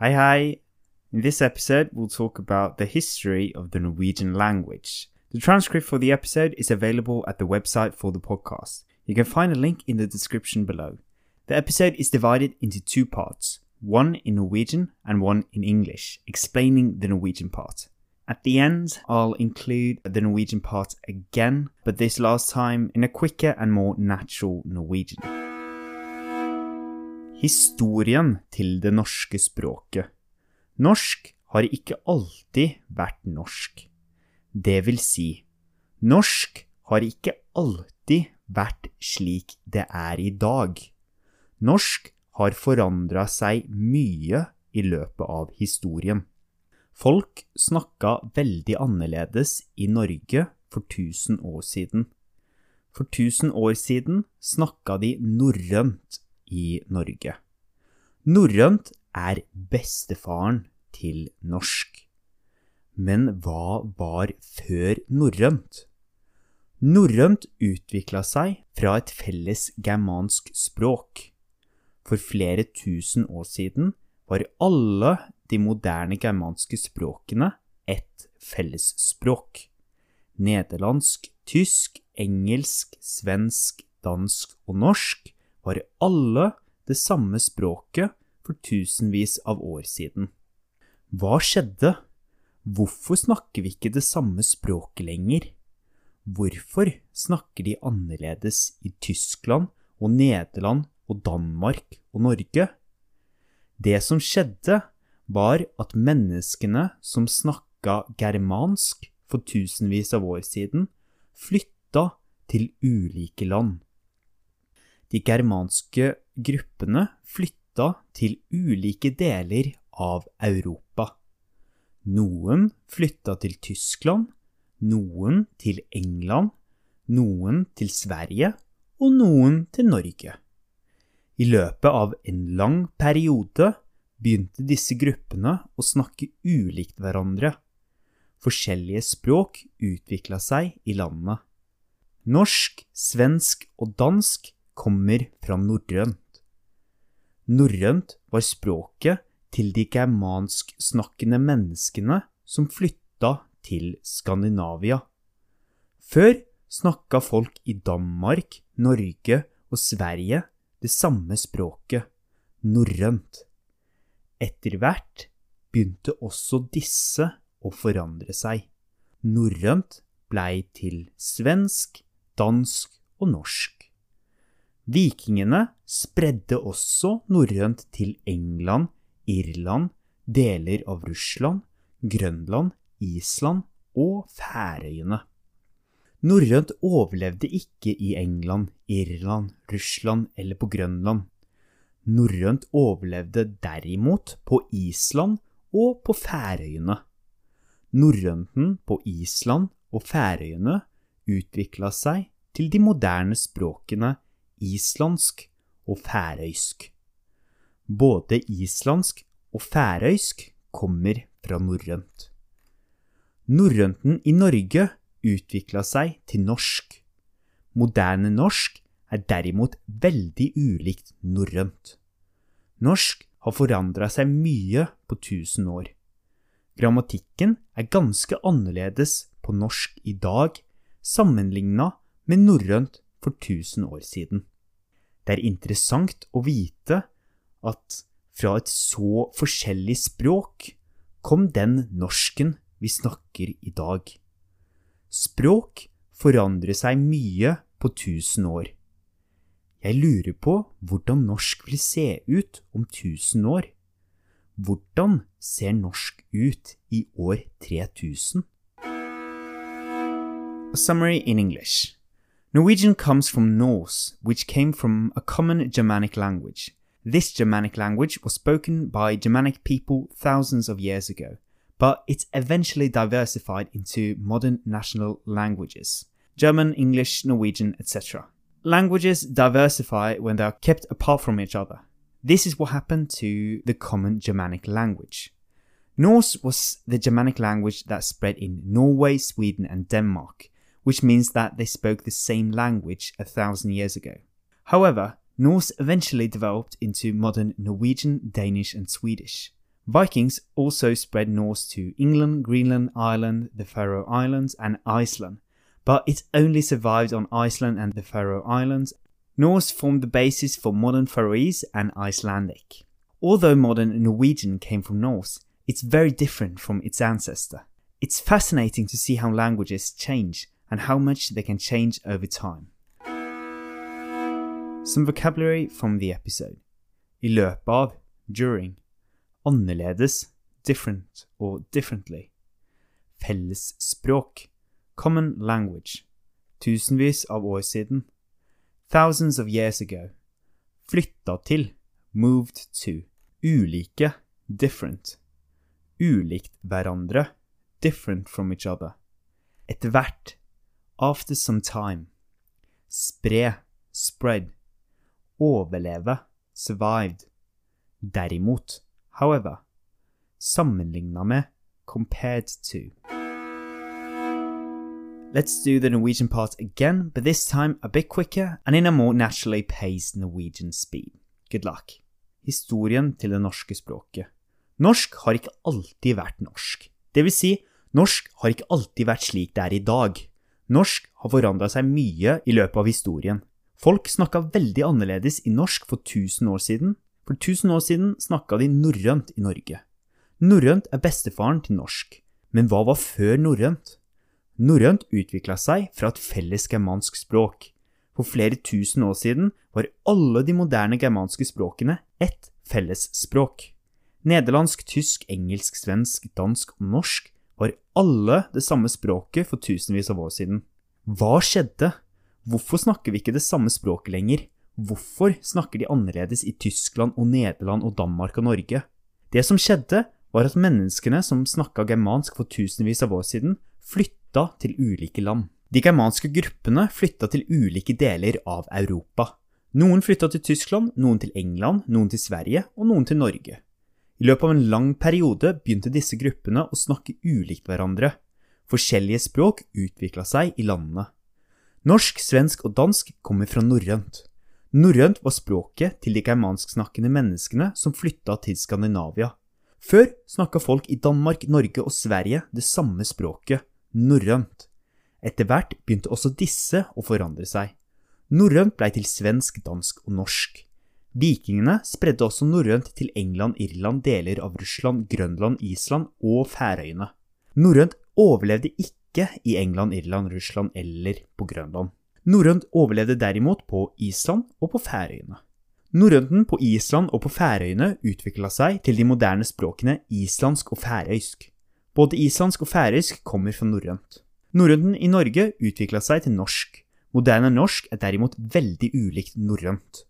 Hi, hi. In this episode, we'll talk about the history of the Norwegian language. The transcript for the episode is available at the website for the podcast. You can find a link in the description below. The episode is divided into two parts one in Norwegian and one in English, explaining the Norwegian part. At the end, I'll include the Norwegian part again, but this last time in a quicker and more natural Norwegian. Historien til det norske språket. Norsk har ikke alltid vært norsk. Det vil si, norsk har ikke alltid vært slik det er i dag. Norsk har forandra seg mye i løpet av historien. Folk snakka veldig annerledes i Norge for 1000 år siden. For 1000 år siden snakka de norrønt i Norge. Norrønt er bestefaren til norsk. Men hva var før norrønt? Norrønt utvikla seg fra et felles germansk språk. For flere tusen år siden var alle de moderne germanske språkene ett fellesspråk. Nederlandsk, tysk, engelsk, svensk, dansk og norsk var alle det samme språket for tusenvis av år siden. Hva skjedde? Hvorfor snakker vi ikke det samme språket lenger? Hvorfor snakker de annerledes i Tyskland og Nederland og Danmark og Norge? Det som skjedde, var at menneskene som snakka germansk for tusenvis av år siden, flytta til ulike land. De germanske gruppene flytta til ulike deler av Europa. Noen flytta til Tyskland, noen til England, noen til Sverige og noen til Norge. I løpet av en lang periode begynte disse gruppene å snakke ulikt hverandre. Forskjellige språk utvikla seg i landene. Norsk, svensk og dansk kommer fra norrønt. Norrønt var språket til de germansksnakkende menneskene som flytta til Skandinavia. Før snakka folk i Danmark, Norge og Sverige det samme språket, norrønt. Etter hvert begynte også disse å forandre seg. Norrønt blei til svensk, dansk og norsk. Vikingene spredde også norrønt til England, Irland, deler av Russland, Grønland, Island og Færøyene. Norrønt overlevde ikke i England, Irland, Russland eller på Grønland. Norrønt overlevde derimot på Island og på Færøyene. Norrønten på Island og Færøyene utvikla seg til de moderne språkene islandsk og færøysk. Både islandsk og færøysk kommer fra norrønt. Norrønten i Norge utvikla seg til norsk. Moderne norsk er derimot veldig ulikt norrønt. Norsk har forandra seg mye på tusen år. Grammatikken er ganske annerledes på norsk i dag sammenligna med norrønt for 1000 år siden. Det er interessant å vite at fra et så forskjellig språk kom den norsken vi snakker i dag. Språk forandrer seg mye på tusen år. Jeg lurer på hvordan norsk vil se ut om tusen år. Hvordan ser norsk ut i år 3000? A summary in English. Norwegian comes from Norse, which came from a common Germanic language. This Germanic language was spoken by Germanic people thousands of years ago, but it eventually diversified into modern national languages German, English, Norwegian, etc. Languages diversify when they are kept apart from each other. This is what happened to the common Germanic language. Norse was the Germanic language that spread in Norway, Sweden, and Denmark, which means that they spoke the same language a thousand years ago. However, Norse eventually developed into modern Norwegian, Danish, and Swedish. Vikings also spread Norse to England, Greenland, Ireland, the Faroe Islands, and Iceland, but it only survived on Iceland and the Faroe Islands. Norse formed the basis for modern Faroese and Icelandic. Although modern Norwegian came from Norse, it's very different from its ancestor. It's fascinating to see how languages change and how much they can change over time. Some vocabulary from the episode. I løpet av, during. Annerledes, different or differently. Fellesspråk, common language. Tusenvis av år siden. Thousands of years ago. Flytta til, moved to. Ulike, different. Ulikt hverandre, different from each other. Etter hvert, after some time. Spre, spread. Overleve, survived. Derimot, however. Sammenligna med, compared to. Let's do the Norwegian part again, but this time a bit quicker and in a more naturally paced Norwegian speed. Good luck. Historien til det norske språket. Norsk har ikke alltid vært norsk. Det vil si, norsk har ikke alltid vært slik det er i dag. Norsk har forandra seg mye i løpet av historien. Folk snakka veldig annerledes i norsk for 1000 år siden. For 1000 år siden snakka de norrønt i Norge. Norrønt er bestefaren til norsk. Men hva var før norrønt? Norrønt utvikla seg fra et felles germansk språk. For flere tusen år siden var alle de moderne germanske språkene ett felles språk. Nederlandsk, tysk, engelsk, svensk, dansk og norsk var alle det samme språket for tusenvis av år siden. Hva skjedde? Hvorfor snakker vi ikke det samme språket lenger? Hvorfor snakker de annerledes i Tyskland og Nederland og Danmark og Norge? Det som skjedde, var at menneskene som snakka germansk for tusenvis av år siden, flytta til ulike land. De germanske gruppene flytta til ulike deler av Europa. Noen flytta til Tyskland, noen til England, noen til Sverige og noen til Norge. I løpet av en lang periode begynte disse gruppene å snakke ulikt hverandre. Forskjellige språk utvikla seg i landene. Norsk, svensk og dansk kommer fra norrønt. Norrønt var språket til de germansksnakkende menneskene som flytta til Skandinavia. Før snakka folk i Danmark, Norge og Sverige det samme språket, norrønt. Etter hvert begynte også disse å forandre seg. Norrønt blei til svensk, dansk og norsk. Vikingene spredde også norrønt til England, Irland, deler av Russland, Grønland, Island og Færøyene. Norrønt overlevde ikke i England, Irland, Russland eller på Grønland. Norrønt overlevde derimot på Island og på Færøyene. Norrønten på Island og på Færøyene utvikla seg til de moderne språkene islandsk og færøysk. Både islandsk og færøysk kommer fra norrønt. Norrønten i Norge utvikla seg til norsk. Moderne norsk er derimot veldig ulikt norrønt.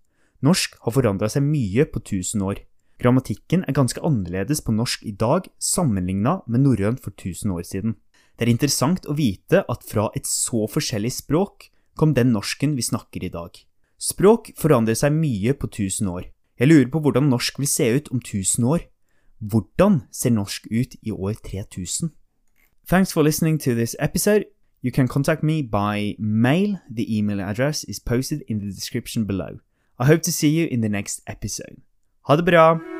Norsk har forandra seg mye på 1000 år. Grammatikken er ganske annerledes på norsk i dag sammenligna med norrønt for 1000 år siden. Det er interessant å vite at fra et så forskjellig språk kom den norsken vi snakker i dag. Språk forandrer seg mye på 1000 år. Jeg lurer på hvordan norsk vil se ut om 1000 år. Hvordan ser norsk ut i år 3000? Thanks for listening to this episode. You can contact me by mail. The email address is posted in the description below. I hope to see you in the next episode. Ha det bra!